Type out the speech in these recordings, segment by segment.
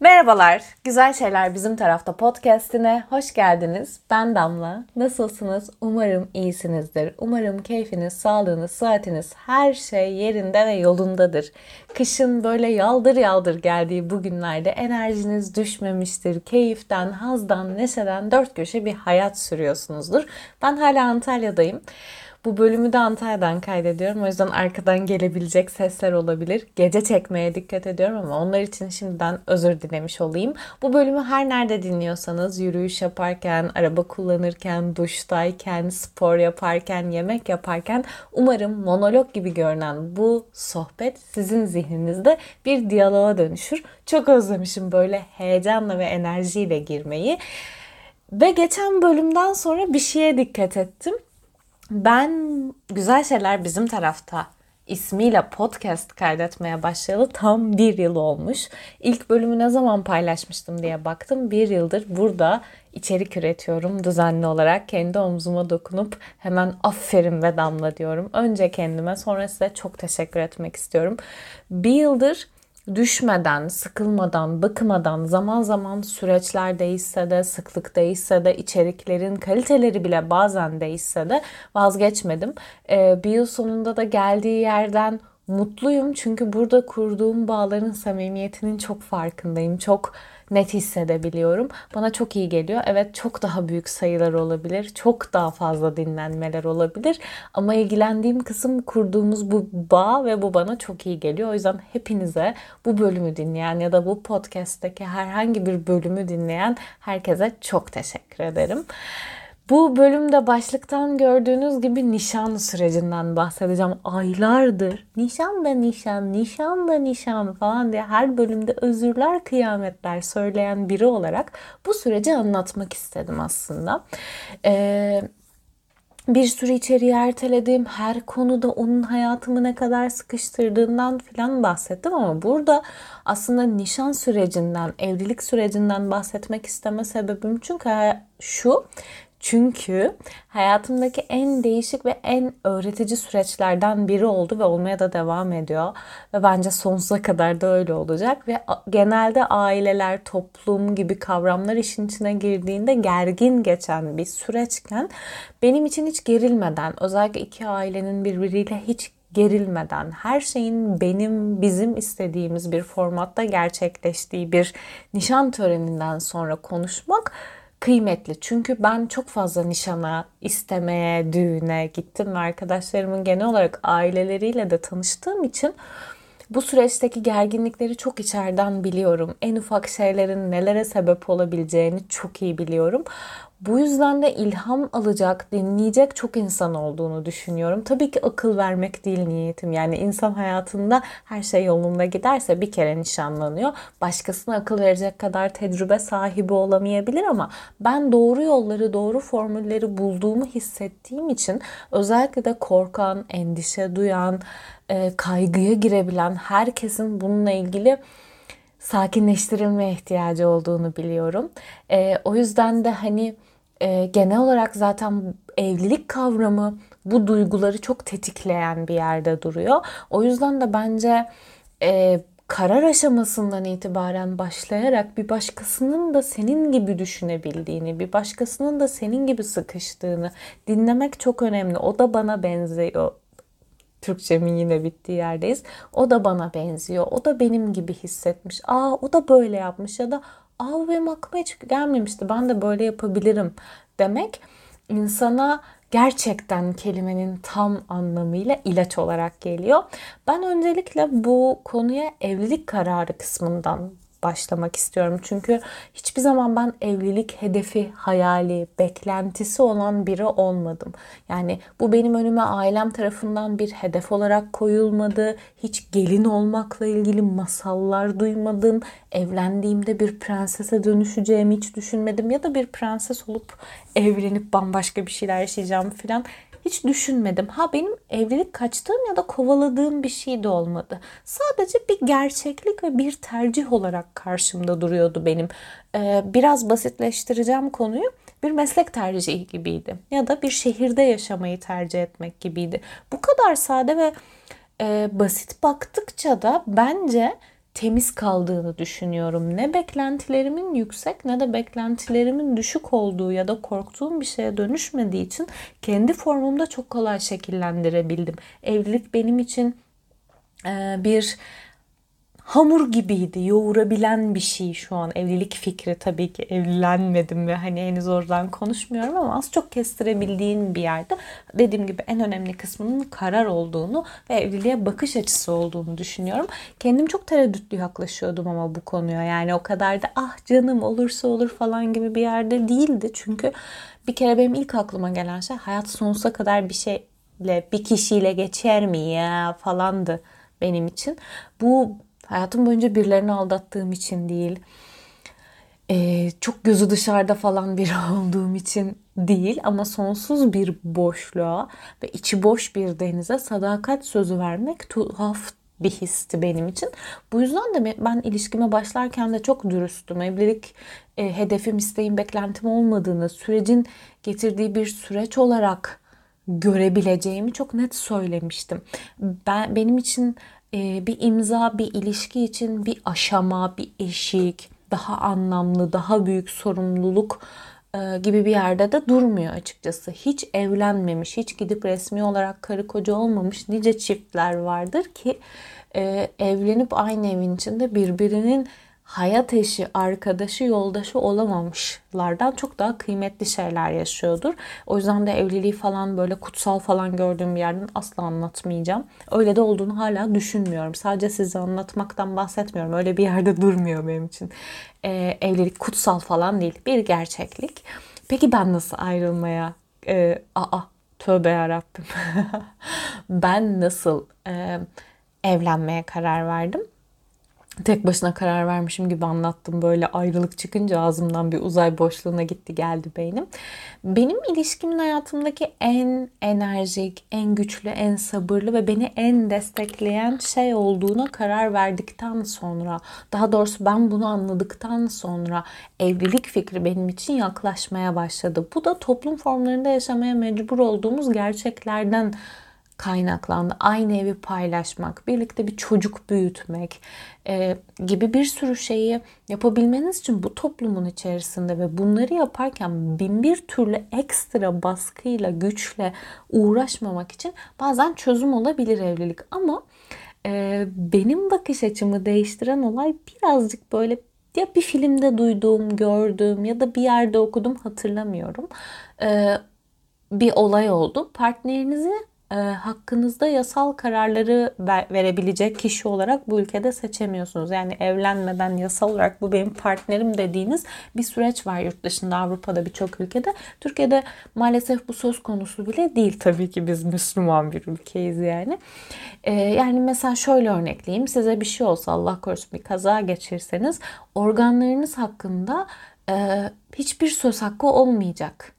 Merhabalar, Güzel Şeyler Bizim Tarafta podcastine hoş geldiniz. Ben Damla. Nasılsınız? Umarım iyisinizdir. Umarım keyfiniz, sağlığınız, sıhhatiniz her şey yerinde ve yolundadır. Kışın böyle yaldır yaldır geldiği bu günlerde enerjiniz düşmemiştir. Keyiften, hazdan, neşeden dört köşe bir hayat sürüyorsunuzdur. Ben hala Antalya'dayım. Bu bölümü de Antalya'dan kaydediyorum. O yüzden arkadan gelebilecek sesler olabilir. Gece çekmeye dikkat ediyorum ama onlar için şimdiden özür dilemiş olayım. Bu bölümü her nerede dinliyorsanız yürüyüş yaparken, araba kullanırken, duştayken, spor yaparken, yemek yaparken umarım monolog gibi görünen bu sohbet sizin zihninizde bir diyaloğa dönüşür. Çok özlemişim böyle heyecanla ve enerjiyle girmeyi. Ve geçen bölümden sonra bir şeye dikkat ettim. Ben Güzel Şeyler Bizim Tarafta ismiyle podcast kaydetmeye başlayalı tam bir yıl olmuş. İlk bölümü ne zaman paylaşmıştım diye baktım. Bir yıldır burada içerik üretiyorum düzenli olarak. Kendi omzuma dokunup hemen aferin ve damla diyorum. Önce kendime sonra size çok teşekkür etmek istiyorum. Bir yıldır düşmeden, sıkılmadan, bıkmadan, zaman zaman süreçler değişse de, sıklık değişse de, içeriklerin kaliteleri bile bazen değişse de vazgeçmedim. Ee, bir yıl sonunda da geldiği yerden mutluyum çünkü burada kurduğum bağların samimiyetinin çok farkındayım. Çok net hissedebiliyorum. Bana çok iyi geliyor. Evet çok daha büyük sayılar olabilir. Çok daha fazla dinlenmeler olabilir. Ama ilgilendiğim kısım kurduğumuz bu bağ ve bu bana çok iyi geliyor. O yüzden hepinize bu bölümü dinleyen ya da bu podcast'teki herhangi bir bölümü dinleyen herkese çok teşekkür ederim. Bu bölümde başlıktan gördüğünüz gibi nişan sürecinden bahsedeceğim. Aylardır nişan da nişan, nişan da nişan falan diye her bölümde özürler, kıyametler söyleyen biri olarak bu süreci anlatmak istedim aslında. Ee, bir sürü içeriği erteledim. Her konuda onun hayatımı ne kadar sıkıştırdığından falan bahsettim ama burada aslında nişan sürecinden, evlilik sürecinden bahsetmek isteme sebebim çünkü şu çünkü hayatımdaki en değişik ve en öğretici süreçlerden biri oldu ve olmaya da devam ediyor. Ve bence sonsuza kadar da öyle olacak. Ve genelde aileler, toplum gibi kavramlar işin içine girdiğinde gergin geçen bir süreçken benim için hiç gerilmeden, özellikle iki ailenin birbiriyle hiç gerilmeden, her şeyin benim, bizim istediğimiz bir formatta gerçekleştiği bir nişan töreninden sonra konuşmak kıymetli. Çünkü ben çok fazla nişana, istemeye, düğüne gittim ve arkadaşlarımın genel olarak aileleriyle de tanıştığım için bu süreçteki gerginlikleri çok içeriden biliyorum. En ufak şeylerin nelere sebep olabileceğini çok iyi biliyorum. Bu yüzden de ilham alacak, dinleyecek çok insan olduğunu düşünüyorum. Tabii ki akıl vermek değil niyetim. Yani insan hayatında her şey yolunda giderse bir kere nişanlanıyor. Başkasına akıl verecek kadar tecrübe sahibi olamayabilir ama ben doğru yolları, doğru formülleri bulduğumu hissettiğim için özellikle de korkan, endişe duyan, e, kaygıya girebilen herkesin bununla ilgili sakinleştirilmeye ihtiyacı olduğunu biliyorum. E, o yüzden de hani e, genel olarak zaten evlilik kavramı bu duyguları çok tetikleyen bir yerde duruyor. O yüzden de bence e, karar aşamasından itibaren başlayarak bir başkasının da senin gibi düşünebildiğini, bir başkasının da senin gibi sıkıştığını dinlemek çok önemli. O da bana benziyor. Türkçemin yine bittiği yerdeyiz. O da bana benziyor. O da benim gibi hissetmiş. Aa o da böyle yapmış ya da aa benim aklıma hiç gelmemişti ben de böyle yapabilirim demek insana gerçekten kelimenin tam anlamıyla ilaç olarak geliyor. Ben öncelikle bu konuya evlilik kararı kısmından başlamak istiyorum. Çünkü hiçbir zaman ben evlilik hedefi, hayali, beklentisi olan biri olmadım. Yani bu benim önüme ailem tarafından bir hedef olarak koyulmadı. Hiç gelin olmakla ilgili masallar duymadım. Evlendiğimde bir prensese dönüşeceğimi hiç düşünmedim ya da bir prenses olup evlenip bambaşka bir şeyler yaşayacağım falan hiç düşünmedim. Ha benim evlilik kaçtığım ya da kovaladığım bir şey de olmadı. Sadece bir gerçeklik ve bir tercih olarak karşımda duruyordu benim. Ee, biraz basitleştireceğim konuyu. Bir meslek tercihi gibiydi. Ya da bir şehirde yaşamayı tercih etmek gibiydi. Bu kadar sade ve e, basit baktıkça da bence temiz kaldığını düşünüyorum. Ne beklentilerimin yüksek ne de beklentilerimin düşük olduğu ya da korktuğum bir şeye dönüşmediği için kendi formumda çok kolay şekillendirebildim. Evlilik benim için bir hamur gibiydi. Yoğurabilen bir şey şu an. Evlilik fikri tabii ki evlenmedim ve hani henüz oradan konuşmuyorum ama az çok kestirebildiğin bir yerde. Dediğim gibi en önemli kısmının karar olduğunu ve evliliğe bakış açısı olduğunu düşünüyorum. Kendim çok tereddütlü yaklaşıyordum ama bu konuya. Yani o kadar da ah canım olursa olur falan gibi bir yerde değildi. Çünkü bir kere benim ilk aklıma gelen şey hayat sonsuza kadar bir şeyle bir kişiyle geçer mi ya falandı benim için. Bu Hayatım boyunca birilerini aldattığım için değil. Ee, çok gözü dışarıda falan biri olduğum için değil ama sonsuz bir boşluğa ve içi boş bir denize sadakat sözü vermek tuhaf bir histi benim için. Bu yüzden de ben ilişkime başlarken de çok dürüstüm. Evlilik e, hedefim, isteğim, beklentim olmadığını, sürecin getirdiği bir süreç olarak görebileceğimi çok net söylemiştim. Ben benim için e, bir imza, bir ilişki için bir aşama, bir eşik, daha anlamlı, daha büyük sorumluluk e, gibi bir yerde de durmuyor açıkçası. Hiç evlenmemiş, hiç gidip resmi olarak karı koca olmamış nice çiftler vardır ki e, evlenip aynı evin içinde birbirinin hayat eşi, arkadaşı, yoldaşı olamamışlardan çok daha kıymetli şeyler yaşıyordur. O yüzden de evliliği falan böyle kutsal falan gördüğüm bir yerden asla anlatmayacağım. Öyle de olduğunu hala düşünmüyorum. Sadece size anlatmaktan bahsetmiyorum. Öyle bir yerde durmuyor benim için. Ee, evlilik kutsal falan değil. Bir gerçeklik. Peki ben nasıl ayrılmaya... Ee, aa tövbe yarabbim. ben nasıl e, evlenmeye karar verdim? Tek başına karar vermişim gibi anlattım. Böyle ayrılık çıkınca ağzımdan bir uzay boşluğuna gitti geldi beynim. Benim ilişkimin hayatımdaki en enerjik, en güçlü, en sabırlı ve beni en destekleyen şey olduğuna karar verdikten sonra, daha doğrusu ben bunu anladıktan sonra evlilik fikri benim için yaklaşmaya başladı. Bu da toplum formlarında yaşamaya mecbur olduğumuz gerçeklerden kaynaklandı. Aynı evi paylaşmak, birlikte bir çocuk büyütmek e, gibi bir sürü şeyi yapabilmeniz için bu toplumun içerisinde ve bunları yaparken bin bir türlü ekstra baskıyla, güçle uğraşmamak için bazen çözüm olabilir evlilik. Ama e, benim bakış açımı değiştiren olay birazcık böyle ya bir filmde duyduğum, gördüğüm ya da bir yerde okudum hatırlamıyorum. E, bir olay oldu. Partnerinizi e, hakkınızda yasal kararları ver, verebilecek kişi olarak bu ülkede seçemiyorsunuz. Yani evlenmeden yasal olarak bu benim partnerim dediğiniz bir süreç var yurt dışında Avrupa'da birçok ülkede. Türkiye'de maalesef bu söz konusu bile değil tabii ki biz Müslüman bir ülkeyiz yani. E, yani mesela şöyle örnekleyeyim size bir şey olsa Allah korusun bir kaza geçirseniz organlarınız hakkında e, hiçbir söz hakkı olmayacak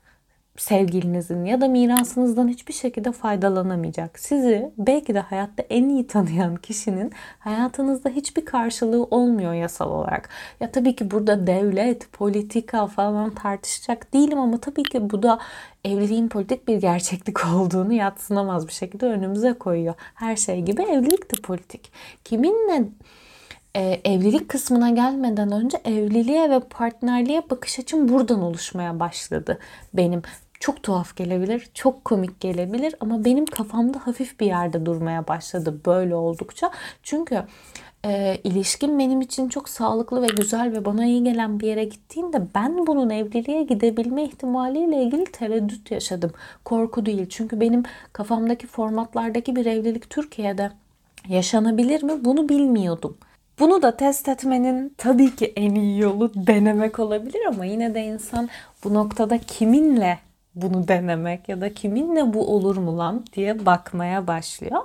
sevgilinizin ya da mirasınızdan hiçbir şekilde faydalanamayacak. Sizi belki de hayatta en iyi tanıyan kişinin hayatınızda hiçbir karşılığı olmuyor yasal olarak. Ya tabii ki burada devlet, politika falan tartışacak değilim ama tabii ki bu da evliliğin politik bir gerçeklik olduğunu yatsınamaz bir şekilde önümüze koyuyor. Her şey gibi evlilik de politik. Kiminle e, evlilik kısmına gelmeden önce evliliğe ve partnerliğe bakış açım buradan oluşmaya başladı benim çok tuhaf gelebilir, çok komik gelebilir ama benim kafamda hafif bir yerde durmaya başladı böyle oldukça. Çünkü e, ilişkim benim için çok sağlıklı ve güzel ve bana iyi gelen bir yere gittiğinde ben bunun evliliğe gidebilme ihtimaliyle ilgili tereddüt yaşadım. Korku değil. Çünkü benim kafamdaki formatlardaki bir evlilik Türkiye'de yaşanabilir mi bunu bilmiyordum. Bunu da test etmenin tabii ki en iyi yolu denemek olabilir ama yine de insan bu noktada kiminle bunu denemek ya da kiminle bu olur mu lan diye bakmaya başlıyor.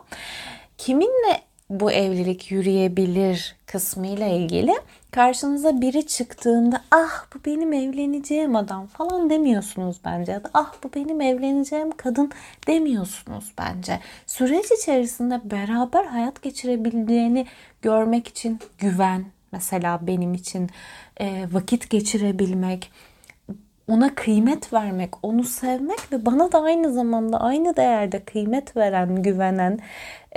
Kiminle bu evlilik yürüyebilir kısmı ile ilgili karşınıza biri çıktığında ah bu benim evleneceğim adam falan demiyorsunuz bence ya da ah bu benim evleneceğim kadın demiyorsunuz bence. Süreç içerisinde beraber hayat geçirebildiğini görmek için güven mesela benim için vakit geçirebilmek, ona kıymet vermek, onu sevmek ve bana da aynı zamanda aynı değerde kıymet veren, güvenen,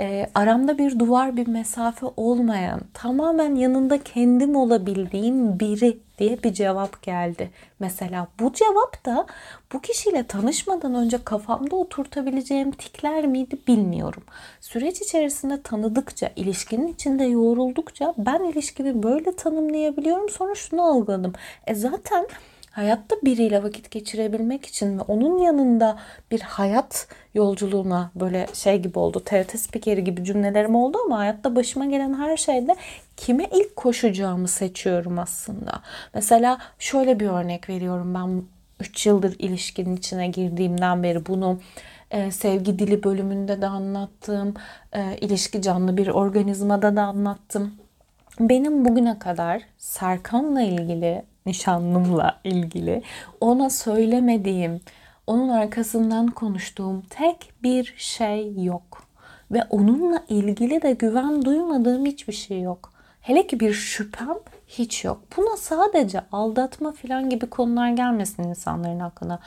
e, aramda bir duvar, bir mesafe olmayan, tamamen yanında kendim olabildiğim biri diye bir cevap geldi. Mesela bu cevap da bu kişiyle tanışmadan önce kafamda oturtabileceğim tikler miydi bilmiyorum. Süreç içerisinde tanıdıkça, ilişkinin içinde yoğruldukça ben ilişkimi böyle tanımlayabiliyorum. Sonra şunu algıladım. E zaten hayatta biriyle vakit geçirebilmek için ve onun yanında bir hayat yolculuğuna böyle şey gibi oldu. TRT spikeri gibi cümlelerim oldu ama hayatta başıma gelen her şeyde kime ilk koşacağımı seçiyorum aslında. Mesela şöyle bir örnek veriyorum ben 3 yıldır ilişkinin içine girdiğimden beri bunu e, sevgi dili bölümünde de anlattım. E, ilişki canlı bir organizmada da anlattım. Benim bugüne kadar Serkan'la ilgili nişanlımla ilgili ona söylemediğim, onun arkasından konuştuğum tek bir şey yok. Ve onunla ilgili de güven duymadığım hiçbir şey yok. Hele ki bir şüphem hiç yok. Buna sadece aldatma falan gibi konular gelmesin insanların aklına.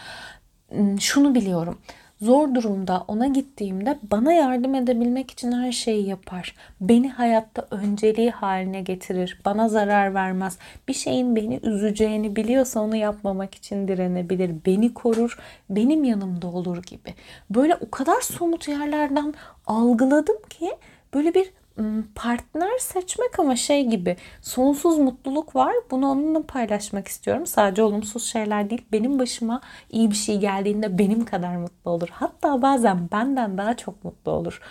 Hmm, şunu biliyorum zor durumda ona gittiğimde bana yardım edebilmek için her şeyi yapar. Beni hayatta önceliği haline getirir. Bana zarar vermez. Bir şeyin beni üzeceğini biliyorsa onu yapmamak için direnebilir. Beni korur. Benim yanımda olur gibi. Böyle o kadar somut yerlerden algıladım ki böyle bir partner seçmek ama şey gibi sonsuz mutluluk var. Bunu onunla paylaşmak istiyorum. Sadece olumsuz şeyler değil. Benim başıma iyi bir şey geldiğinde benim kadar mutlu olur. Hatta bazen benden daha çok mutlu olur.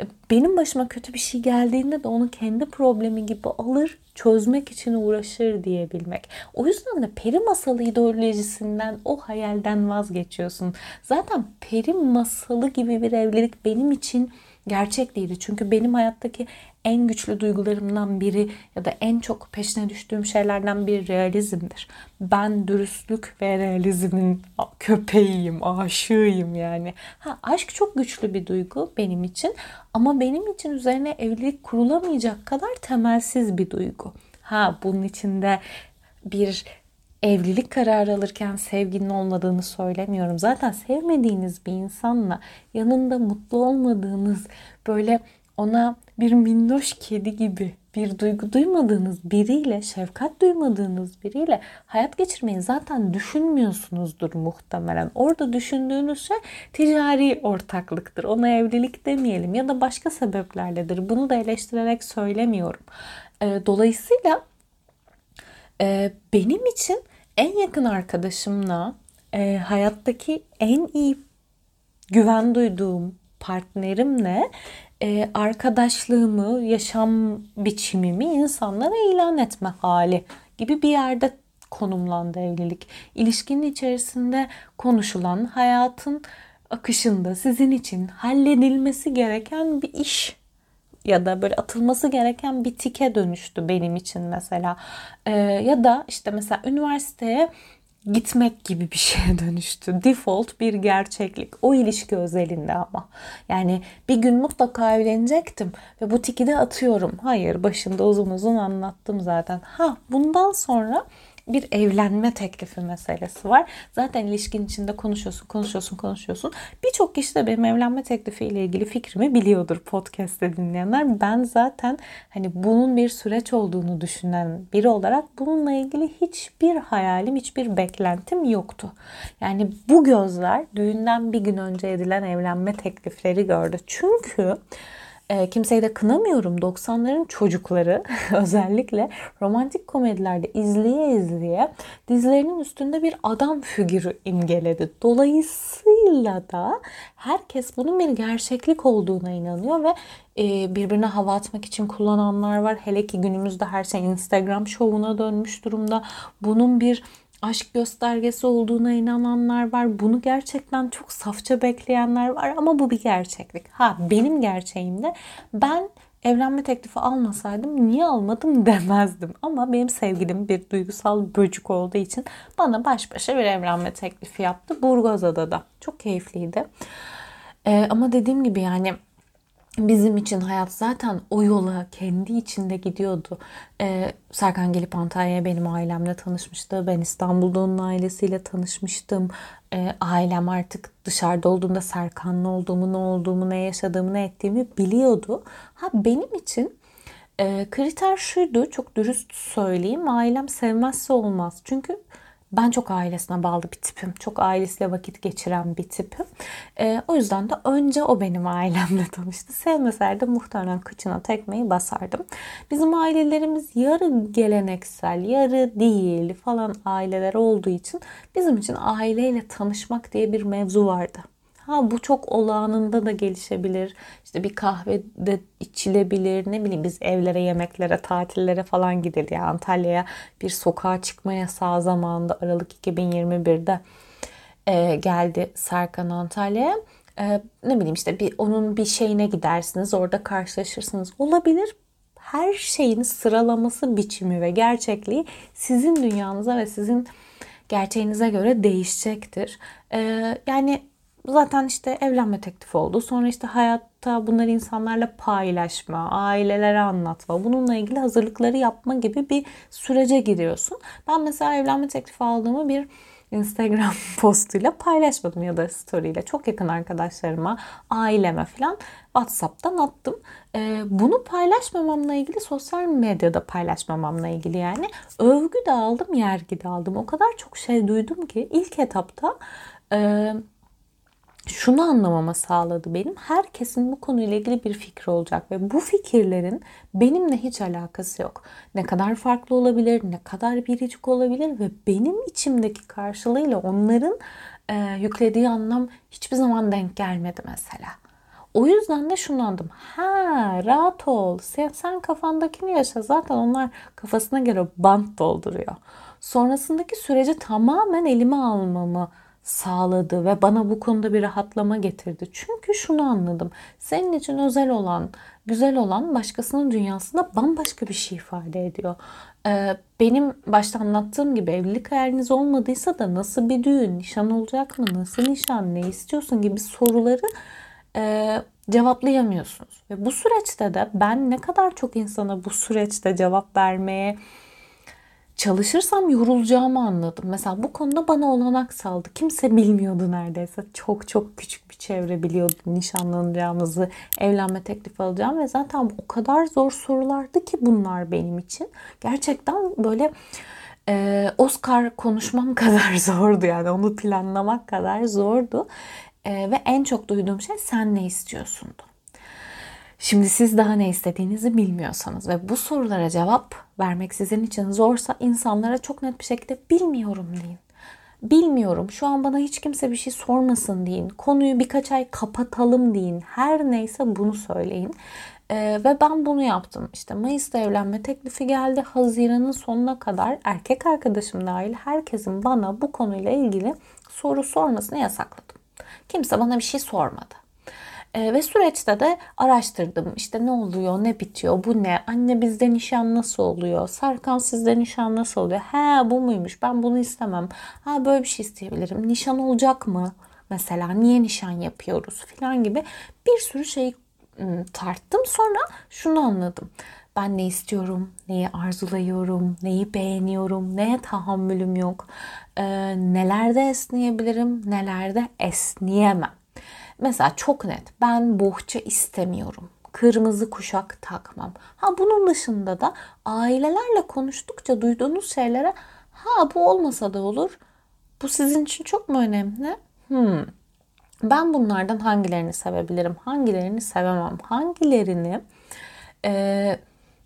E, benim başıma kötü bir şey geldiğinde de onu kendi problemi gibi alır, çözmek için uğraşır diyebilmek. O yüzden de peri masalı ideolojisinden, o hayalden vazgeçiyorsun. Zaten peri masalı gibi bir evlilik benim için gerçek değildi. Çünkü benim hayattaki en güçlü duygularımdan biri ya da en çok peşine düştüğüm şeylerden biri realizmdir. Ben dürüstlük ve realizmin köpeğiyim, aşığıyım yani. Ha, aşk çok güçlü bir duygu benim için ama benim için üzerine evlilik kurulamayacak kadar temelsiz bir duygu. Ha bunun içinde bir evlilik kararı alırken sevginin olmadığını söylemiyorum. Zaten sevmediğiniz bir insanla yanında mutlu olmadığınız böyle ona bir minnoş kedi gibi bir duygu duymadığınız biriyle, şefkat duymadığınız biriyle hayat geçirmeyi zaten düşünmüyorsunuzdur muhtemelen. Orada düşündüğünüz şey ticari ortaklıktır. Ona evlilik demeyelim ya da başka sebeplerledir. Bunu da eleştirerek söylemiyorum. Dolayısıyla e, benim için en yakın arkadaşımla e, hayattaki en iyi güven duyduğum partnerimle e, arkadaşlığımı, yaşam biçimimi insanlara ilan etme hali gibi bir yerde konumlandı evlilik. İlişkinin içerisinde konuşulan hayatın akışında sizin için halledilmesi gereken bir iş ya da böyle atılması gereken bir tike dönüştü benim için mesela. Ee, ya da işte mesela üniversiteye gitmek gibi bir şeye dönüştü. Default bir gerçeklik. O ilişki özelinde ama. Yani bir gün mutlaka evlenecektim ve bu tiki de atıyorum. Hayır başında uzun uzun anlattım zaten. Ha bundan sonra bir evlenme teklifi meselesi var. Zaten ilişkin içinde konuşuyorsun, konuşuyorsun, konuşuyorsun. Birçok kişi de benim evlenme teklifiyle ilgili fikrimi biliyordur podcast'te dinleyenler. Ben zaten hani bunun bir süreç olduğunu düşünen biri olarak bununla ilgili hiçbir hayalim, hiçbir beklentim yoktu. Yani bu gözler düğünden bir gün önce edilen evlenme teklifleri gördü. Çünkü e, kimseyi de kınamıyorum. 90'ların çocukları özellikle romantik komedilerde izleye izleye dizlerinin üstünde bir adam figürü imgeledi. Dolayısıyla da herkes bunun bir gerçeklik olduğuna inanıyor ve e, birbirine hava atmak için kullananlar var. Hele ki günümüzde her şey Instagram şovuna dönmüş durumda. Bunun bir aşk göstergesi olduğuna inananlar var. Bunu gerçekten çok safça bekleyenler var ama bu bir gerçeklik. Ha benim gerçeğimde ben evlenme teklifi almasaydım niye almadım demezdim. Ama benim sevgilim bir duygusal böcük olduğu için bana baş başa bir evlenme teklifi yaptı. Burgazada da. Çok keyifliydi. Ee, ama dediğim gibi yani bizim için hayat zaten o yola kendi içinde gidiyordu. Ee, Serkan gelip Antalya'ya benim ailemle tanışmıştı. Ben İstanbul'da onun ailesiyle tanışmıştım. Ee, ailem artık dışarıda olduğunda Serkan'la olduğumu, ne olduğumu, ne yaşadığımı, ne ettiğimi biliyordu. Ha benim için e, kriter şuydu, çok dürüst söyleyeyim. Ailem sevmezse olmaz. Çünkü ben çok ailesine bağlı bir tipim. Çok ailesiyle vakit geçiren bir tipim. E, o yüzden de önce o benim ailemle tanıştı. Sevmeseydi muhtemelen kıçına tekmeyi basardım. Bizim ailelerimiz yarı geleneksel, yarı değil falan aileler olduğu için bizim için aileyle tanışmak diye bir mevzu vardı. Ha bu çok olağanında da gelişebilir. İşte bir kahve de içilebilir. Ne bileyim biz evlere, yemeklere, tatillere falan gidelim. Yani Antalya'ya bir sokağa çıkma yasağı zamanında Aralık 2021'de e, geldi Serkan Antalya'ya. E, ne bileyim işte bir onun bir şeyine gidersiniz. Orada karşılaşırsınız. Olabilir her şeyin sıralaması, biçimi ve gerçekliği sizin dünyanıza ve sizin gerçeğinize göre değişecektir. Ee, yani zaten işte evlenme teklifi oldu. Sonra işte hayatta bunları insanlarla paylaşma, ailelere anlatma, bununla ilgili hazırlıkları yapma gibi bir sürece giriyorsun. Ben mesela evlenme teklifi aldığımı bir Instagram postuyla paylaşmadım ya da story'yle. Çok yakın arkadaşlarıma, aileme falan WhatsApp'tan attım. Ee, bunu paylaşmamamla ilgili sosyal medyada paylaşmamamla ilgili yani övgü de aldım, yergi de aldım. O kadar çok şey duydum ki ilk etapta e, şunu anlamama sağladı benim. Herkesin bu konuyla ilgili bir fikri olacak ve bu fikirlerin benimle hiç alakası yok. Ne kadar farklı olabilir, ne kadar biricik olabilir ve benim içimdeki karşılığıyla onların e, yüklediği anlam hiçbir zaman denk gelmedi mesela. O yüzden de şunu anladım. Ha rahat ol. Sen, sen kafandakini yaşa. Zaten onlar kafasına göre bant dolduruyor. Sonrasındaki süreci tamamen elime almamı sağladı ve bana bu konuda bir rahatlama getirdi. Çünkü şunu anladım. Senin için özel olan, güzel olan başkasının dünyasında bambaşka bir şey ifade ediyor. Ee, benim başta anlattığım gibi evlilik hayaliniz olmadıysa da nasıl bir düğün, nişan olacak mı, nasıl nişan, ne istiyorsun gibi soruları e, cevaplayamıyorsunuz. Ve bu süreçte de ben ne kadar çok insana bu süreçte cevap vermeye çalışırsam yorulacağımı anladım. Mesela bu konuda bana olanak saldı. Kimse bilmiyordu neredeyse. Çok çok küçük bir çevre biliyordu nişanlanacağımızı, evlenme teklifi alacağım ve zaten o kadar zor sorulardı ki bunlar benim için. Gerçekten böyle e, Oscar konuşmam kadar zordu yani onu planlamak kadar zordu. E, ve en çok duyduğum şey sen ne istiyorsundu. Şimdi siz daha ne istediğinizi bilmiyorsanız ve bu sorulara cevap vermek sizin için zorsa insanlara çok net bir şekilde bilmiyorum deyin. Bilmiyorum. Şu an bana hiç kimse bir şey sormasın deyin. Konuyu birkaç ay kapatalım deyin. Her neyse bunu söyleyin. Ee, ve ben bunu yaptım. İşte Mayıs'ta evlenme teklifi geldi. Haziran'ın sonuna kadar erkek arkadaşım dahil herkesin bana bu konuyla ilgili soru sormasını yasakladım. Kimse bana bir şey sormadı. E, ve süreçte de araştırdım. İşte ne oluyor, ne bitiyor, bu ne? Anne bizde nişan nasıl oluyor? Serkan sizde nişan nasıl oluyor? He bu muymuş? Ben bunu istemem. Ha böyle bir şey isteyebilirim. Nişan olacak mı? Mesela niye nişan yapıyoruz filan gibi bir sürü şey tarttım. Sonra şunu anladım. Ben ne istiyorum, neyi arzulayıyorum, neyi beğeniyorum, neye tahammülüm yok, ee, nelerde esneyebilirim, nelerde esneyemem. Mesela çok net ben bohça istemiyorum. Kırmızı kuşak takmam. Ha bunun dışında da ailelerle konuştukça duyduğunuz şeylere ha bu olmasa da olur. Bu sizin için çok mu önemli? Hmm. Ben bunlardan hangilerini sevebilirim? Hangilerini sevemem? Hangilerini e,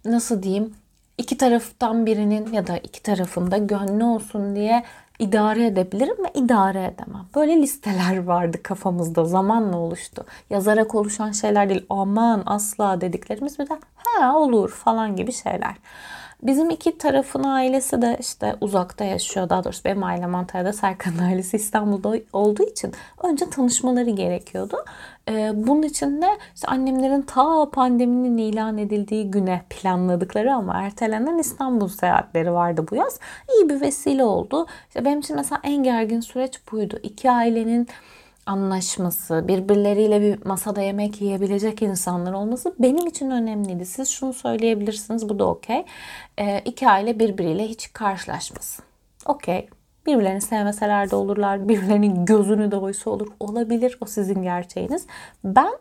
nasıl diyeyim iki taraftan birinin ya da iki tarafında gönlü olsun diye idare edebilirim ve idare edemem. Böyle listeler vardı kafamızda zamanla oluştu. Yazarak oluşan şeyler değil aman asla dediklerimiz bir de ha olur falan gibi şeyler. Bizim iki tarafın ailesi de işte uzakta yaşıyor. Daha doğrusu benim ailem Antalya'da, Serkan'ın ailesi İstanbul'da olduğu için önce tanışmaları gerekiyordu. Ee, bunun için de işte annemlerin ta pandeminin ilan edildiği güne planladıkları ama ertelenen İstanbul seyahatleri vardı bu yaz. İyi bir vesile oldu. İşte benim için mesela en gergin süreç buydu. İki ailenin anlaşması, birbirleriyle bir masada yemek yiyebilecek insanlar olması benim için önemliydi. Siz şunu söyleyebilirsiniz, bu da okey. E, iki aile birbiriyle hiç karşılaşmasın. Okey. Birbirlerini sevmeseler de olurlar. Birbirlerinin gözünü de oysa olur. Olabilir. O sizin gerçeğiniz. Ben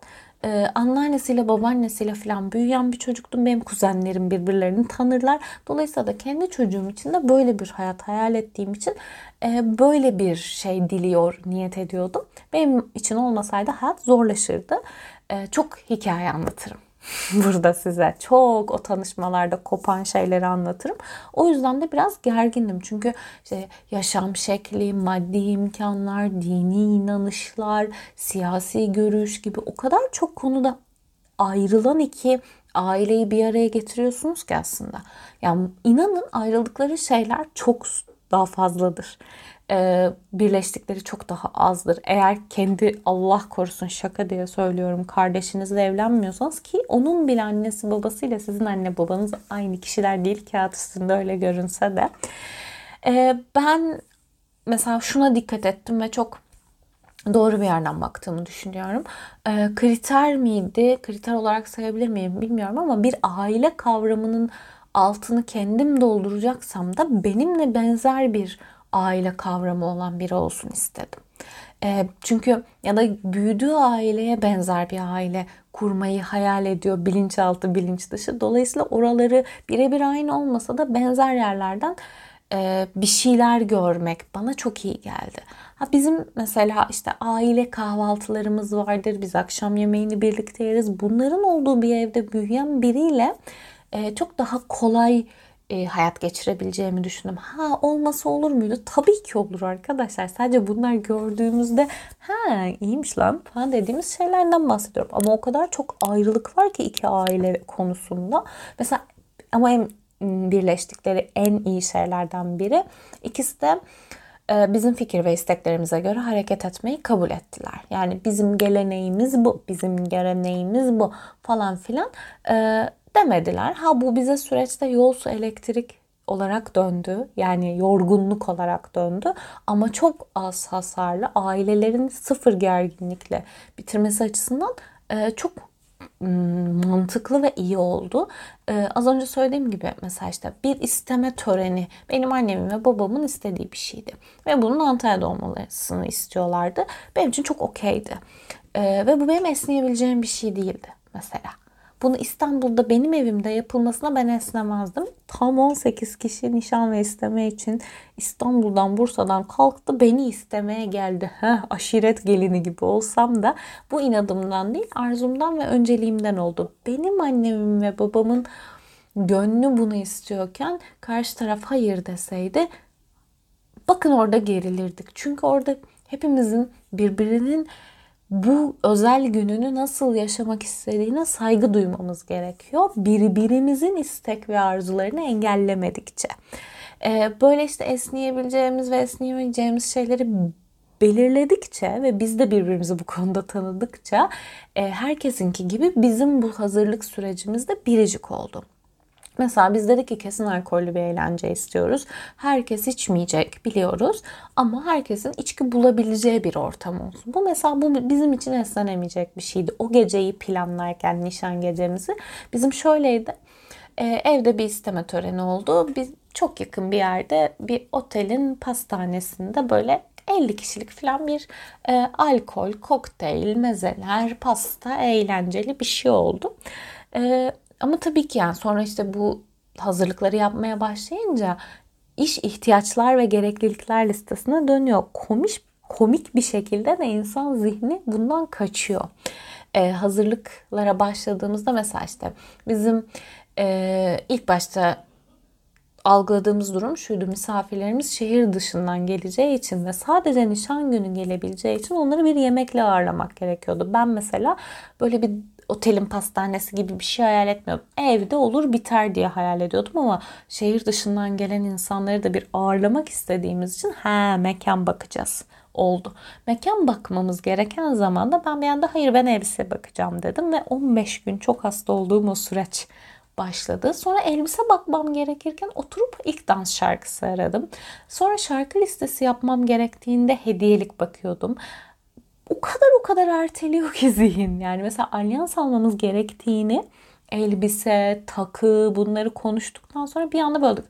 e, anneannesiyle babaannesiyle falan büyüyen bir çocuktum. Benim kuzenlerim birbirlerini tanırlar. Dolayısıyla da kendi çocuğum için de böyle bir hayat hayal ettiğim için e, böyle bir şey diliyor, niyet ediyordum. Benim için olmasaydı hayat zorlaşırdı. E, çok hikaye anlatırım. burada size. Çok o tanışmalarda kopan şeyleri anlatırım. O yüzden de biraz gergindim. Çünkü işte yaşam şekli, maddi imkanlar, dini inanışlar, siyasi görüş gibi o kadar çok konuda ayrılan iki aileyi bir araya getiriyorsunuz ki aslında. Yani inanın ayrıldıkları şeyler çok daha fazladır e, birleştikleri çok daha azdır. Eğer kendi Allah korusun şaka diye söylüyorum kardeşinizle evlenmiyorsanız ki onun bile annesi babasıyla sizin anne babanız aynı kişiler değil kağıt üstünde öyle görünse de. E, ben mesela şuna dikkat ettim ve çok doğru bir yerden baktığımı düşünüyorum. E, kriter miydi? Kriter olarak sayabilir miyim bilmiyorum ama bir aile kavramının altını kendim dolduracaksam da benimle benzer bir aile kavramı olan biri olsun istedim. E, çünkü ya da büyüdüğü aileye benzer bir aile kurmayı hayal ediyor bilinçaltı bilinç dışı. Dolayısıyla oraları birebir aynı olmasa da benzer yerlerden e, bir şeyler görmek bana çok iyi geldi. Ha bizim mesela işte aile kahvaltılarımız vardır. Biz akşam yemeğini birlikte yeriz. Bunların olduğu bir evde büyüyen biriyle e, çok daha kolay e, hayat geçirebileceğimi düşündüm. Ha olması olur muydu? Tabii ki olur arkadaşlar. Sadece bunlar gördüğümüzde ha iyiymiş lan falan dediğimiz şeylerden bahsediyorum. Ama o kadar çok ayrılık var ki iki aile konusunda. Mesela ama en birleştikleri en iyi şeylerden biri. İkisi de e, bizim fikir ve isteklerimize göre hareket etmeyi kabul ettiler. Yani bizim geleneğimiz bu, bizim geleneğimiz bu falan filan. E, demediler. Ha bu bize süreçte yol su elektrik olarak döndü. Yani yorgunluk olarak döndü. Ama çok az hasarlı ailelerin sıfır gerginlikle bitirmesi açısından e, çok mantıklı ve iyi oldu. Ee, az önce söylediğim gibi mesela işte bir isteme töreni benim annemin ve babamın istediği bir şeydi. Ve bunun Antalya'da olmasını istiyorlardı. Benim için çok okeydi. Ee, ve bu benim esneyebileceğim bir şey değildi mesela. Bunu İstanbul'da benim evimde yapılmasına ben esnemezdim. Tam 18 kişi nişan ve isteme için İstanbul'dan Bursa'dan kalktı beni istemeye geldi. Heh, aşiret gelini gibi olsam da bu inadımdan değil arzumdan ve önceliğimden oldu. Benim annemin ve babamın gönlü bunu istiyorken karşı taraf hayır deseydi bakın orada gerilirdik. Çünkü orada hepimizin birbirinin bu özel gününü nasıl yaşamak istediğine saygı duymamız gerekiyor. Birbirimizin istek ve arzularını engellemedikçe. Ee, böyle işte esneyebileceğimiz ve esneyemeyeceğimiz şeyleri belirledikçe ve biz de birbirimizi bu konuda tanıdıkça e, herkesinki gibi bizim bu hazırlık sürecimiz de biricik oldu. Mesela biz dedik ki kesin alkollü bir eğlence istiyoruz. Herkes içmeyecek biliyoruz ama herkesin içki bulabileceği bir ortam olsun. Bu mesela bu bizim için esnenemeyecek bir şeydi. O geceyi planlarken nişan gecemizi bizim şöyleydi. Ee, evde bir isteme töreni oldu. Biz çok yakın bir yerde bir otelin pastanesinde böyle 50 kişilik falan bir e, alkol, kokteyl, mezeler, pasta, eğlenceli bir şey oldu. E, ama tabii ki yani sonra işte bu hazırlıkları yapmaya başlayınca iş ihtiyaçlar ve gereklilikler listesine dönüyor. Komik komik bir şekilde de insan zihni bundan kaçıyor. Ee, hazırlıklara başladığımızda mesela işte bizim e, ilk başta algıladığımız durum şuydu. Misafirlerimiz şehir dışından geleceği için ve sadece nişan günü gelebileceği için onları bir yemekle ağırlamak gerekiyordu. Ben mesela böyle bir otelin pastanesi gibi bir şey hayal etmiyordum. Evde olur biter diye hayal ediyordum ama şehir dışından gelen insanları da bir ağırlamak istediğimiz için he mekan bakacağız oldu. Mekan bakmamız gereken zamanda ben bir anda hayır ben elbise bakacağım dedim ve 15 gün çok hasta olduğum o süreç başladı. Sonra elbise bakmam gerekirken oturup ilk dans şarkısı aradım. Sonra şarkı listesi yapmam gerektiğinde hediyelik bakıyordum o kadar o kadar erteliyor ki zihin. Yani mesela alyans almamız gerektiğini elbise, takı bunları konuştuktan sonra bir anda böldük.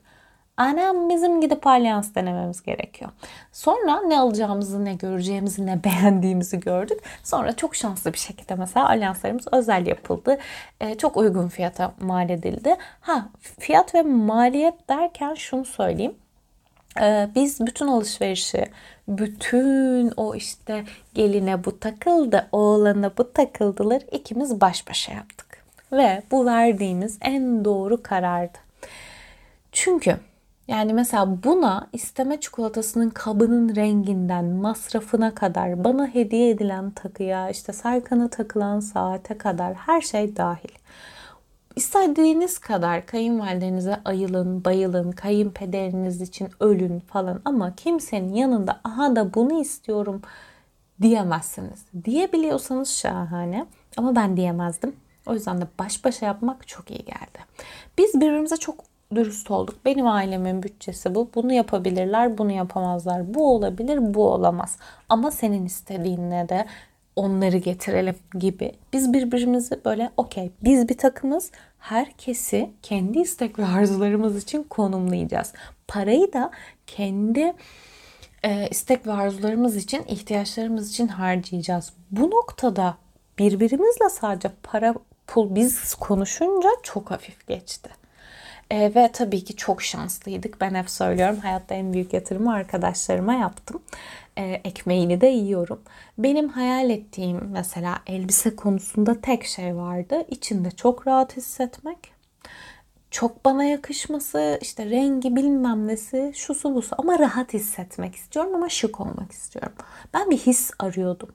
Annem bizim gidip alyans denememiz gerekiyor. Sonra ne alacağımızı, ne göreceğimizi, ne beğendiğimizi gördük. Sonra çok şanslı bir şekilde mesela alyanslarımız özel yapıldı. Ee, çok uygun fiyata mal edildi. Ha fiyat ve maliyet derken şunu söyleyeyim. Ee, biz bütün alışverişi, bütün o işte geline bu takıldı, oğlana bu takıldılar ikimiz baş başa yaptık. Ve bu verdiğimiz en doğru karardı. Çünkü yani mesela buna isteme çikolatasının kabının renginden masrafına kadar bana hediye edilen takıya işte Serkan'a takılan saate kadar her şey dahil. İstediğiniz kadar kayınvalidenize ayılın, bayılın, kayınpederiniz için ölün falan ama kimsenin yanında aha da bunu istiyorum diyemezsiniz. Diyebiliyorsanız şahane ama ben diyemezdim. O yüzden de baş başa yapmak çok iyi geldi. Biz birbirimize çok dürüst olduk. Benim ailemin bütçesi bu. Bunu yapabilirler, bunu yapamazlar. Bu olabilir, bu olamaz. Ama senin istediğinle de onları getirelim gibi. Biz birbirimizi böyle okey biz bir takımız herkesi kendi istek ve arzularımız için konumlayacağız. Parayı da kendi e, istek ve arzularımız için, ihtiyaçlarımız için harcayacağız. Bu noktada birbirimizle sadece para pul biz konuşunca çok hafif geçti. E, ve tabii ki çok şanslıydık. Ben hep söylüyorum hayatta en büyük yatırımı arkadaşlarıma yaptım. E, ekmeğini de yiyorum. Benim hayal ettiğim mesela elbise konusunda tek şey vardı. İçinde çok rahat hissetmek. Çok bana yakışması, işte rengi bilmem nesi, şusu busu ama rahat hissetmek istiyorum ama şık olmak istiyorum. Ben bir his arıyordum.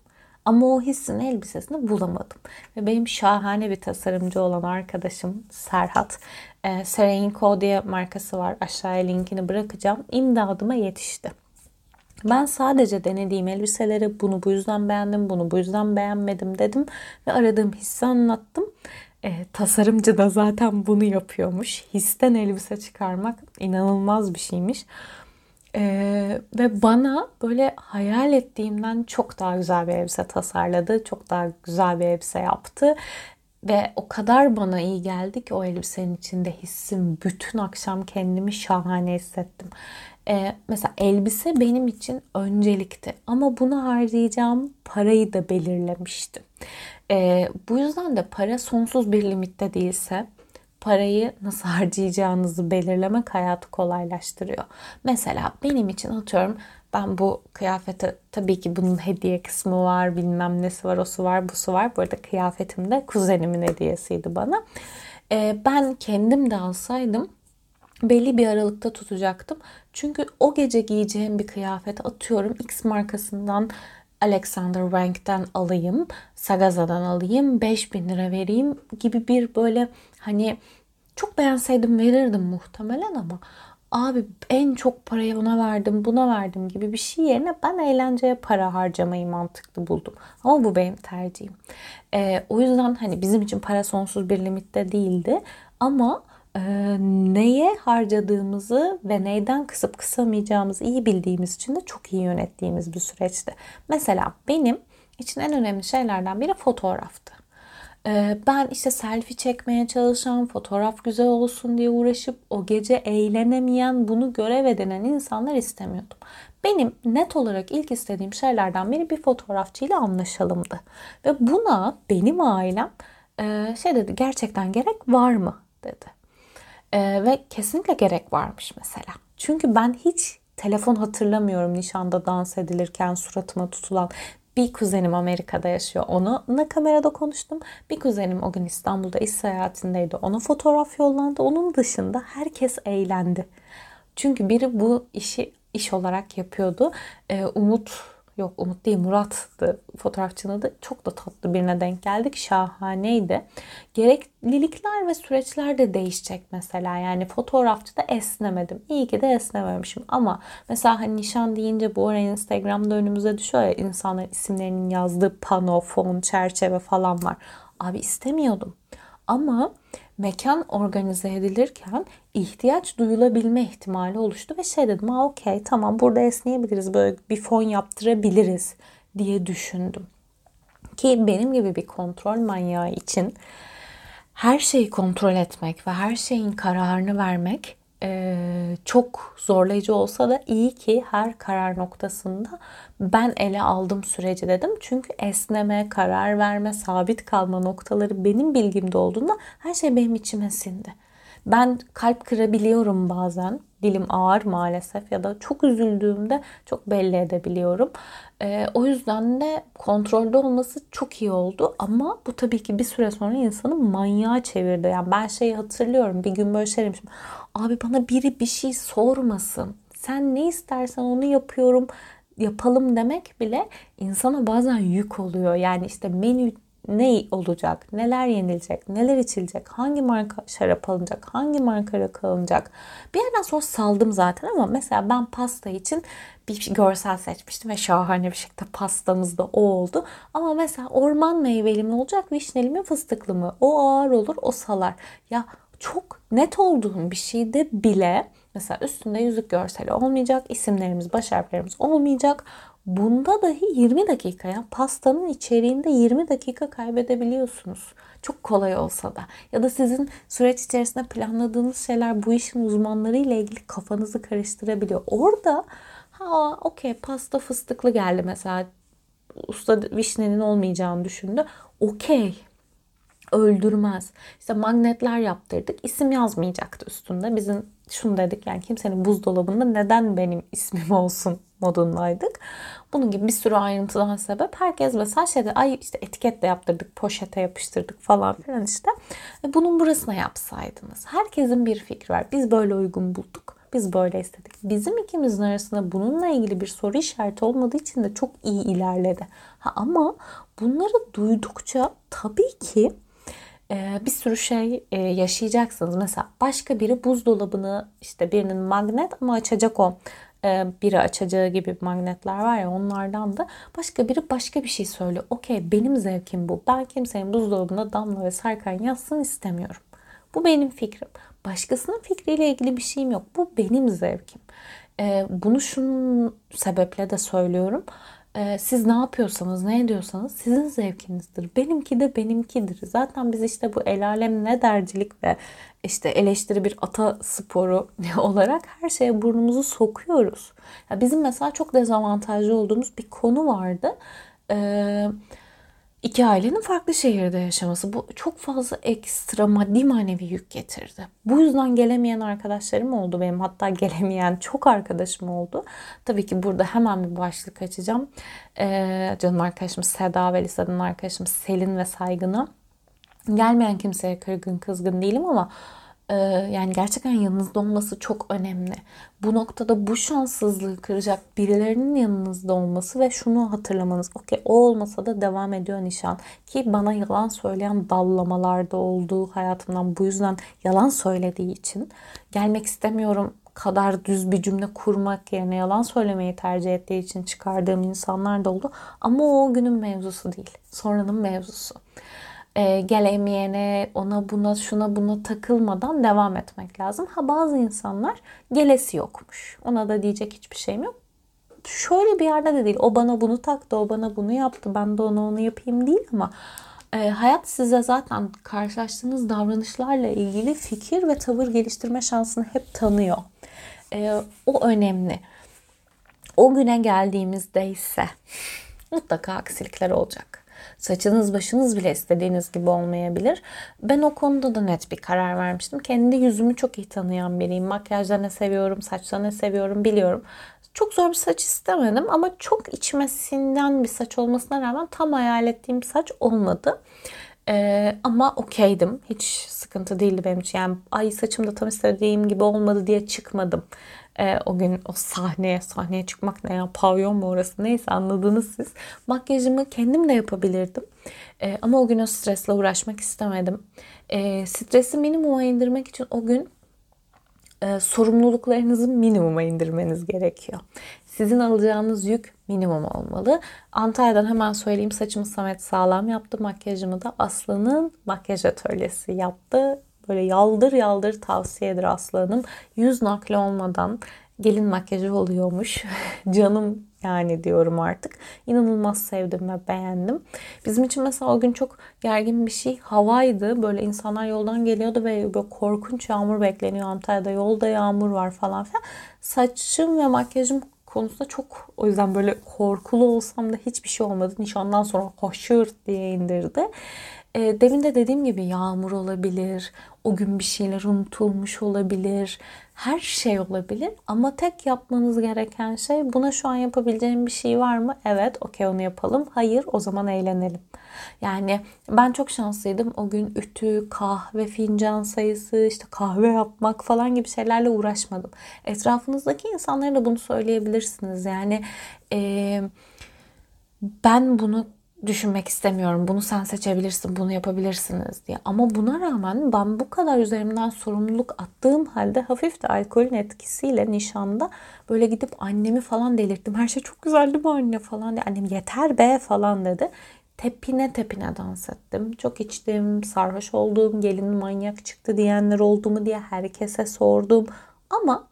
Ama o hissin elbisesini bulamadım. Ve benim şahane bir tasarımcı olan arkadaşım Serhat. E, Serenco diye markası var. Aşağıya linkini bırakacağım. İmdadıma yetişti. Ben sadece denediğim elbiseleri bunu bu yüzden beğendim, bunu bu yüzden beğenmedim dedim ve aradığım hissi anlattım. E, tasarımcı da zaten bunu yapıyormuş. Histen elbise çıkarmak inanılmaz bir şeymiş. Ee, ve bana böyle hayal ettiğimden çok daha güzel bir elbise tasarladı. Çok daha güzel bir elbise yaptı. Ve o kadar bana iyi geldi ki o elbisenin içinde hissim bütün akşam kendimi şahane hissettim. Ee, mesela elbise benim için öncelikti ama bunu harcayacağım parayı da belirlemiştim. Ee, bu yüzden de para sonsuz bir limitte değilse parayı nasıl harcayacağınızı belirlemek hayatı kolaylaştırıyor. Mesela benim için atıyorum ben bu kıyafete tabii ki bunun hediye kısmı var, bilmem nesi var, osu var, busu var. Bu arada kıyafetim de kuzenimin hediyesiydi bana. Ee, ben kendim de alsaydım belli bir aralıkta tutacaktım. Çünkü o gece giyeceğim bir kıyafet atıyorum X markasından Alexander Wang'den alayım, Sagaza'dan alayım, 5000 lira vereyim gibi bir böyle hani çok beğenseydim verirdim muhtemelen ama abi en çok parayı ona verdim buna verdim gibi bir şey yerine ben eğlenceye para harcamayı mantıklı buldum. Ama bu benim tercihim. Ee, o yüzden hani bizim için para sonsuz bir limitte değildi ama e, neye harcadığımızı ve neyden kısıp kısamayacağımızı iyi bildiğimiz için de çok iyi yönettiğimiz bir süreçti. Mesela benim için en önemli şeylerden biri fotoğraftı. Ee, ben işte selfie çekmeye çalışan, fotoğraf güzel olsun diye uğraşıp o gece eğlenemeyen, bunu görev edinen insanlar istemiyordum. Benim net olarak ilk istediğim şeylerden biri bir fotoğrafçıyla anlaşalımdı. Ve buna benim ailem e, şey dedi gerçekten gerek var mı dedi. E, ve kesinlikle gerek varmış mesela. Çünkü ben hiç telefon hatırlamıyorum nişanda dans edilirken suratıma tutulan bir kuzenim Amerika'da yaşıyor. Onunla kamerada konuştum. Bir kuzenim o gün İstanbul'da iş seyahatindeydi. Ona fotoğraf yollandı. Onun dışında herkes eğlendi. Çünkü biri bu işi iş olarak yapıyordu. Ee, Umut Yok Umut değil Murat'tı fotoğrafçının adı. Çok da tatlı birine denk geldik. Şahaneydi. Gereklilikler ve süreçler de değişecek mesela. Yani fotoğrafçıda esnemedim. İyi ki de esnememişim. Ama mesela hani nişan deyince bu ara Instagram'da önümüze düşüyor ya insanların isimlerinin yazdığı pano, fon, çerçeve falan var. Abi istemiyordum. Ama mekan organize edilirken ihtiyaç duyulabilme ihtimali oluştu ve şey dedim ha okey tamam burada esneyebiliriz böyle bir fon yaptırabiliriz diye düşündüm. Ki benim gibi bir kontrol manyağı için her şeyi kontrol etmek ve her şeyin kararını vermek e, çok zorlayıcı olsa da iyi ki her karar noktasında ben ele aldım süreci dedim. Çünkü esneme, karar verme, sabit kalma noktaları benim bilgimde olduğunda her şey benim içime sindi. Ben kalp kırabiliyorum bazen. Dilim ağır maalesef ya da çok üzüldüğümde çok belli edebiliyorum. E, o yüzden de kontrolde olması çok iyi oldu. Ama bu tabii ki bir süre sonra insanı manyağa çevirdi. Yani ben şeyi hatırlıyorum. Bir gün böyle şey. Abi bana biri bir şey sormasın. Sen ne istersen onu yapıyorum yapalım demek bile insana bazen yük oluyor. Yani işte menü ne olacak, neler yenilecek, neler içilecek, hangi marka şarap alınacak, hangi marka rakı alınacak. Bir yerden sonra saldım zaten ama mesela ben pasta için bir görsel seçmiştim ve şahane bir şekilde pastamız da o oldu. Ama mesela orman meyveli mi olacak, vişneli mi, fıstıklı mı? O ağır olur, o salar. Ya çok net olduğum bir şeyde bile mesela üstünde yüzük görseli olmayacak, isimlerimiz, baş harflerimiz olmayacak. Bunda dahi 20 dakika ya pastanın içeriğinde 20 dakika kaybedebiliyorsunuz. Çok kolay olsa da. Ya da sizin süreç içerisinde planladığınız şeyler bu işin uzmanları ile ilgili kafanızı karıştırabiliyor. Orada ha okey pasta fıstıklı geldi mesela. Usta vişnenin olmayacağını düşündü. Okey öldürmez. İşte magnetler yaptırdık. İsim yazmayacaktı üstünde. Bizim şunu dedik yani kimsenin buzdolabında neden benim ismim olsun modundaydık. Bunun gibi bir sürü ayrıntıdan sebep herkes mesela şeyde ay işte etiket de yaptırdık, poşete yapıştırdık falan filan işte. E bunun burasına yapsaydınız. Herkesin bir fikri var. Biz böyle uygun bulduk. Biz böyle istedik. Bizim ikimizin arasında bununla ilgili bir soru işareti olmadığı için de çok iyi ilerledi. Ha, ama bunları duydukça tabii ki bir sürü şey e, yaşayacaksınız. Mesela başka biri buzdolabını işte birinin magnet ama açacak o e, biri açacağı gibi magnetler var ya onlardan da başka biri başka bir şey söylüyor. Okey benim zevkim bu. Ben kimsenin buzdolabında Damla ve Serkan yazsın istemiyorum. Bu benim fikrim. Başkasının fikriyle ilgili bir şeyim yok. Bu benim zevkim. Bunu şunun sebeple de söylüyorum. Ee, siz ne yapıyorsanız, ne ediyorsanız sizin zevkinizdir. Benimki de benimkidir. Zaten biz işte bu el alem ne dercilik ve işte eleştiri bir ata sporu olarak her şeye burnumuzu sokuyoruz. Ya bizim mesela çok dezavantajlı olduğumuz bir konu vardı. Ee, iki ailenin farklı şehirde yaşaması bu çok fazla ekstra maddi manevi yük getirdi. Bu yüzden gelemeyen arkadaşlarım oldu benim. Hatta gelemeyen çok arkadaşım oldu. Tabii ki burada hemen bir başlık açacağım. Ee, canım arkadaşım Seda ve liseden arkadaşım Selin ve Saygın'a. Gelmeyen kimseye kırgın kızgın değilim ama yani gerçekten yanınızda olması çok önemli. Bu noktada bu şanssızlığı kıracak birilerinin yanınızda olması ve şunu hatırlamanız. Okey o olmasa da devam ediyor nişan. Ki bana yalan söyleyen dallamalarda olduğu hayatımdan bu yüzden yalan söylediği için gelmek istemiyorum kadar düz bir cümle kurmak yerine yalan söylemeyi tercih ettiği için çıkardığım insanlar da oldu. Ama o günün mevzusu değil. Sonranın mevzusu e, gelemeyene, ona buna şuna buna takılmadan devam etmek lazım. Ha bazı insanlar gelesi yokmuş. Ona da diyecek hiçbir şeyim yok. Şöyle bir yerde de değil. O bana bunu taktı, o bana bunu yaptı. Ben de ona onu yapayım değil ama e, hayat size zaten karşılaştığınız davranışlarla ilgili fikir ve tavır geliştirme şansını hep tanıyor. E, o önemli. O güne geldiğimizde ise mutlaka aksilikler olacak. Saçınız başınız bile istediğiniz gibi olmayabilir. Ben o konuda da net bir karar vermiştim. Kendi yüzümü çok iyi tanıyan biriyim. Makyajda ne seviyorum, saçta ne seviyorum biliyorum. Çok zor bir saç istemedim ama çok içmesinden bir saç olmasına rağmen tam hayal ettiğim saç olmadı. Ee, ama okeydim. Hiç sıkıntı değildi benim için. Yani ay saçım da tam istediğim gibi olmadı diye çıkmadım e, o gün o sahneye sahneye çıkmak ne ya pavyon mu orası neyse anladınız siz. Makyajımı kendim de yapabilirdim. E, ama o gün o stresle uğraşmak istemedim. E, stresi minimuma indirmek için o gün e, sorumluluklarınızı minimuma indirmeniz gerekiyor. Sizin alacağınız yük minimum olmalı. Antalya'dan hemen söyleyeyim saçımı Samet sağlam yaptı. Makyajımı da Aslı'nın makyaj atölyesi yaptı. Böyle yaldır yaldır tavsiyedir Aslı Hanım. Yüz nakli olmadan gelin makyajı oluyormuş. Canım yani diyorum artık. İnanılmaz sevdim ve beğendim. Bizim için mesela o gün çok gergin bir şey havaydı. Böyle insanlar yoldan geliyordu ve böyle korkunç yağmur bekleniyor Antalya'da. Yolda yağmur var falan filan. Saçım ve makyajım konusunda çok o yüzden böyle korkulu olsam da hiçbir şey olmadı. Nişandan sonra hoşur diye indirdi. E, demin de dediğim gibi yağmur olabilir, o gün bir şeyler unutulmuş olabilir, her şey olabilir. Ama tek yapmanız gereken şey buna şu an yapabileceğim bir şey var mı? Evet, okey onu yapalım. Hayır, o zaman eğlenelim. Yani ben çok şanslıydım. O gün ütü, kahve, fincan sayısı, işte kahve yapmak falan gibi şeylerle uğraşmadım. Etrafınızdaki insanlara da bunu söyleyebilirsiniz. Yani e, ben bunu düşünmek istemiyorum. Bunu sen seçebilirsin, bunu yapabilirsiniz diye. Ama buna rağmen ben bu kadar üzerimden sorumluluk attığım halde hafif de alkolün etkisiyle nişanda böyle gidip annemi falan delirttim. Her şey çok güzeldi mi anne falan diye. Annem yeter be falan dedi. Tepine tepine dans ettim. Çok içtim, sarhoş oldum, gelin manyak çıktı diyenler oldu mu diye herkese sordum. Ama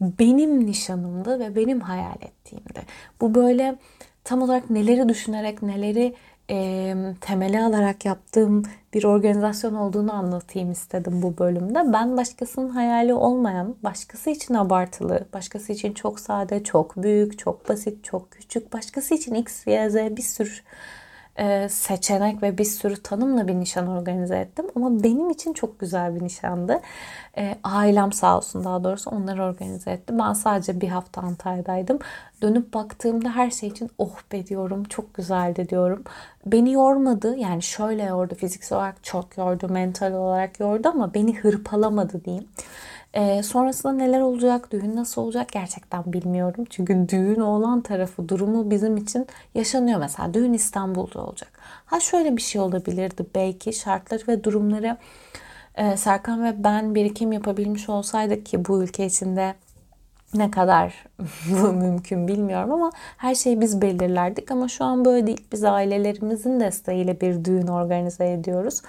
benim nişanımdı ve benim hayal ettiğimdi. Bu böyle tam olarak neleri düşünerek, neleri e, temeli alarak yaptığım bir organizasyon olduğunu anlatayım istedim bu bölümde. Ben başkasının hayali olmayan, başkası için abartılı, başkası için çok sade, çok büyük, çok basit, çok küçük, başkası için X, Y, Z bir sürü e, seçenek ve bir sürü tanımla bir nişan organize ettim. Ama benim için çok güzel bir nişandı. E, ailem sağ olsun daha doğrusu onları organize etti. Ben sadece bir hafta Antalya'daydım. Dönüp baktığımda her şey için oh be diyorum. Çok güzeldi diyorum. Beni yormadı. Yani şöyle yordu. Fiziksel olarak çok yordu. Mental olarak yordu ama beni hırpalamadı diyeyim. E, sonrasında neler olacak, düğün nasıl olacak gerçekten bilmiyorum. Çünkü düğün olan tarafı durumu bizim için yaşanıyor. Mesela düğün İstanbul'da olacak. Ha şöyle bir şey olabilirdi belki şartları ve durumları e, Serkan ve ben birikim yapabilmiş olsaydık ki bu ülke içinde ne kadar bu mümkün bilmiyorum ama her şeyi biz belirlerdik ama şu an böyle değil. Biz ailelerimizin desteğiyle bir düğün organize ediyoruz.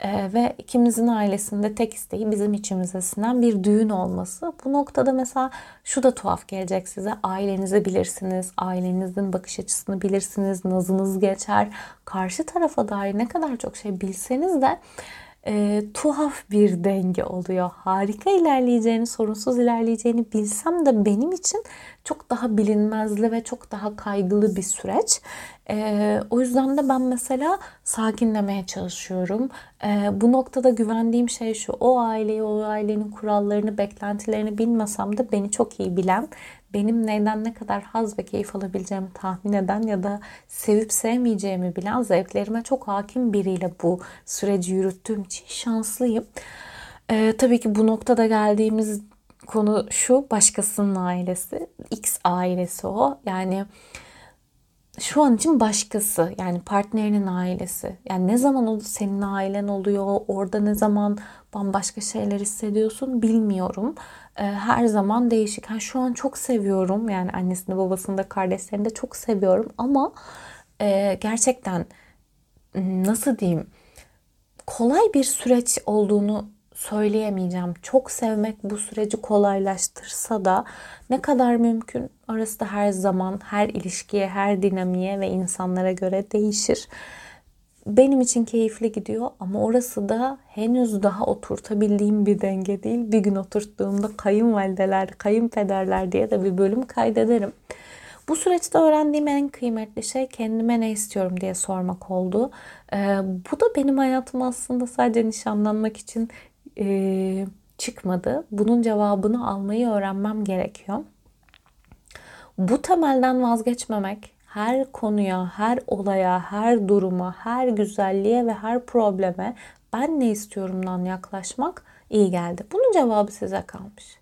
Ee, ve ikimizin ailesinde tek isteği bizim içimize sinen bir düğün olması. Bu noktada mesela şu da tuhaf gelecek size. Ailenizi bilirsiniz, ailenizin bakış açısını bilirsiniz, nazınız geçer. Karşı tarafa dair ne kadar çok şey bilseniz de e, tuhaf bir denge oluyor. Harika ilerleyeceğini, sorunsuz ilerleyeceğini bilsem de benim için çok daha bilinmezli ve çok daha kaygılı bir süreç. E, o yüzden de ben mesela sakinlemeye çalışıyorum. E, bu noktada güvendiğim şey şu. O aileyi, o ailenin kurallarını, beklentilerini bilmesem de beni çok iyi bilen, benim neyden ne kadar haz ve keyif alabileceğimi tahmin eden ya da sevip sevmeyeceğimi bilen zevklerime çok hakim biriyle bu süreci yürüttüğüm için şanslıyım. Ee, tabii ki bu noktada geldiğimiz konu şu başkasının ailesi. X ailesi o. Yani şu an için başkası yani partnerinin ailesi. Yani ne zaman o senin ailen oluyor, orada ne zaman bambaşka şeyler hissediyorsun bilmiyorum. Ee, her zaman değişik. Yani şu an çok seviyorum yani annesini, babasını da, kardeşlerini de çok seviyorum ama e, gerçekten nasıl diyeyim kolay bir süreç olduğunu söyleyemeyeceğim. Çok sevmek bu süreci kolaylaştırsa da ne kadar mümkün orası da her zaman her ilişkiye, her dinamiğe ve insanlara göre değişir. Benim için keyifli gidiyor ama orası da henüz daha oturtabildiğim bir denge değil. Bir gün oturttuğumda kayınvalideler, kayınpederler diye de bir bölüm kaydederim. Bu süreçte öğrendiğim en kıymetli şey kendime ne istiyorum diye sormak oldu. Ee, bu da benim hayatım aslında sadece nişanlanmak için e, çıkmadı. Bunun cevabını almayı öğrenmem gerekiyor. Bu temelden vazgeçmemek her konuya, her olaya, her duruma, her güzelliğe ve her probleme ben ne istiyorumdan yaklaşmak iyi geldi. Bunun cevabı size kalmış.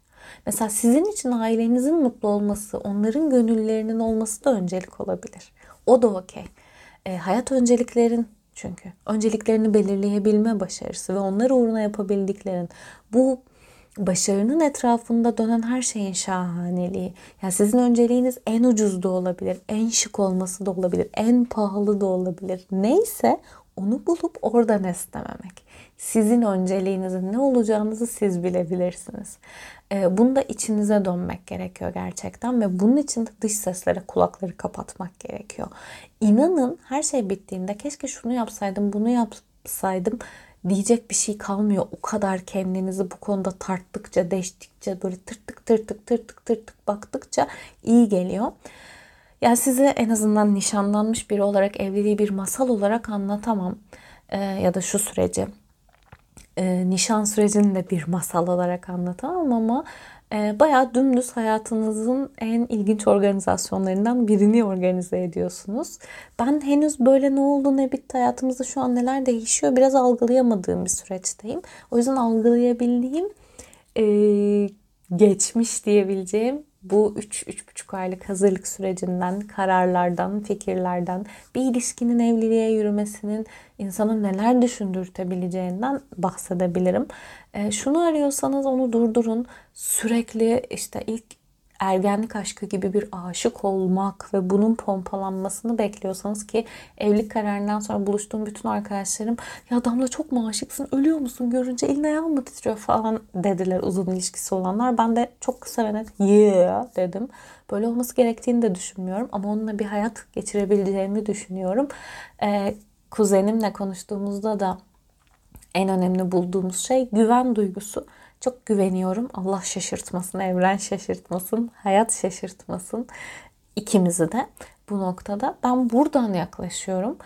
Mesela sizin için ailenizin mutlu olması, onların gönüllerinin olması da öncelik olabilir. O da okey. E, hayat önceliklerin çünkü. Önceliklerini belirleyebilme başarısı ve onlar uğruna yapabildiklerin bu başarının etrafında dönen her şeyin şahaneliği. Yani sizin önceliğiniz en ucuz da olabilir, en şık olması da olabilir, en pahalı da olabilir. Neyse onu bulup orada neslememek. Sizin önceliğinizin ne olacağınızı siz bilebilirsiniz. Ee, bunda içinize dönmek gerekiyor gerçekten ve bunun için de dış seslere kulakları kapatmak gerekiyor. İnanın her şey bittiğinde keşke şunu yapsaydım, bunu yapsaydım diyecek bir şey kalmıyor. O kadar kendinizi bu konuda tarttıkça, deştikçe, böyle tırtık tırtık tırtık tırtık baktıkça iyi geliyor. Yani size en azından nişanlanmış biri olarak evliliği bir masal olarak anlatamam. Ee, ya da şu süreci e, nişan sürecini de bir masal olarak anlatamam ama e, bayağı dümdüz hayatınızın en ilginç organizasyonlarından birini organize ediyorsunuz. Ben henüz böyle ne oldu ne bitti hayatımızda şu an neler değişiyor biraz algılayamadığım bir süreçteyim. O yüzden algılayabildiğim e, geçmiş diyebileceğim bu 3-3,5 aylık hazırlık sürecinden, kararlardan, fikirlerden, bir ilişkinin evliliğe yürümesinin insanın neler düşündürtebileceğinden bahsedebilirim. E, şunu arıyorsanız onu durdurun. Sürekli işte ilk ergenlik aşkı gibi bir aşık olmak ve bunun pompalanmasını bekliyorsanız ki evlilik kararından sonra buluştuğum bütün arkadaşlarım ya Damla çok mu aşıksın ölüyor musun görünce elin ayağın mı titriyor falan dediler uzun ilişkisi olanlar. Ben de çok kısa ve net yeah dedim. Böyle olması gerektiğini de düşünmüyorum ama onunla bir hayat geçirebileceğimi düşünüyorum. Ee, kuzenimle konuştuğumuzda da en önemli bulduğumuz şey güven duygusu. Çok güveniyorum. Allah şaşırtmasın, evren şaşırtmasın, hayat şaşırtmasın ikimizi de bu noktada. Ben buradan yaklaşıyorum.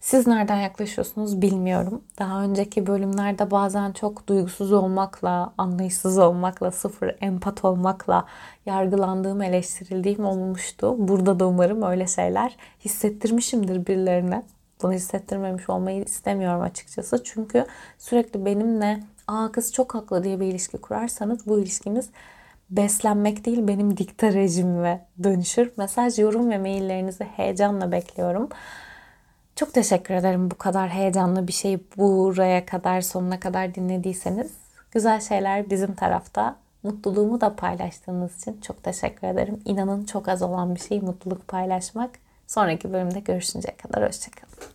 Siz nereden yaklaşıyorsunuz bilmiyorum. Daha önceki bölümlerde bazen çok duygusuz olmakla, anlayışsız olmakla, sıfır empat olmakla yargılandığım, eleştirildiğim olmuştu. Burada da umarım öyle şeyler hissettirmişimdir birilerine. Bunu hissettirmemiş olmayı istemiyorum açıkçası. Çünkü sürekli benimle aa kız çok haklı diye bir ilişki kurarsanız bu ilişkiniz beslenmek değil benim dikta rejimime dönüşür. Mesaj, yorum ve maillerinizi heyecanla bekliyorum. Çok teşekkür ederim bu kadar heyecanlı bir şeyi buraya kadar sonuna kadar dinlediyseniz. Güzel şeyler bizim tarafta. Mutluluğumu da paylaştığınız için çok teşekkür ederim. İnanın çok az olan bir şey mutluluk paylaşmak. Sonraki bölümde görüşünceye kadar hoşçakalın.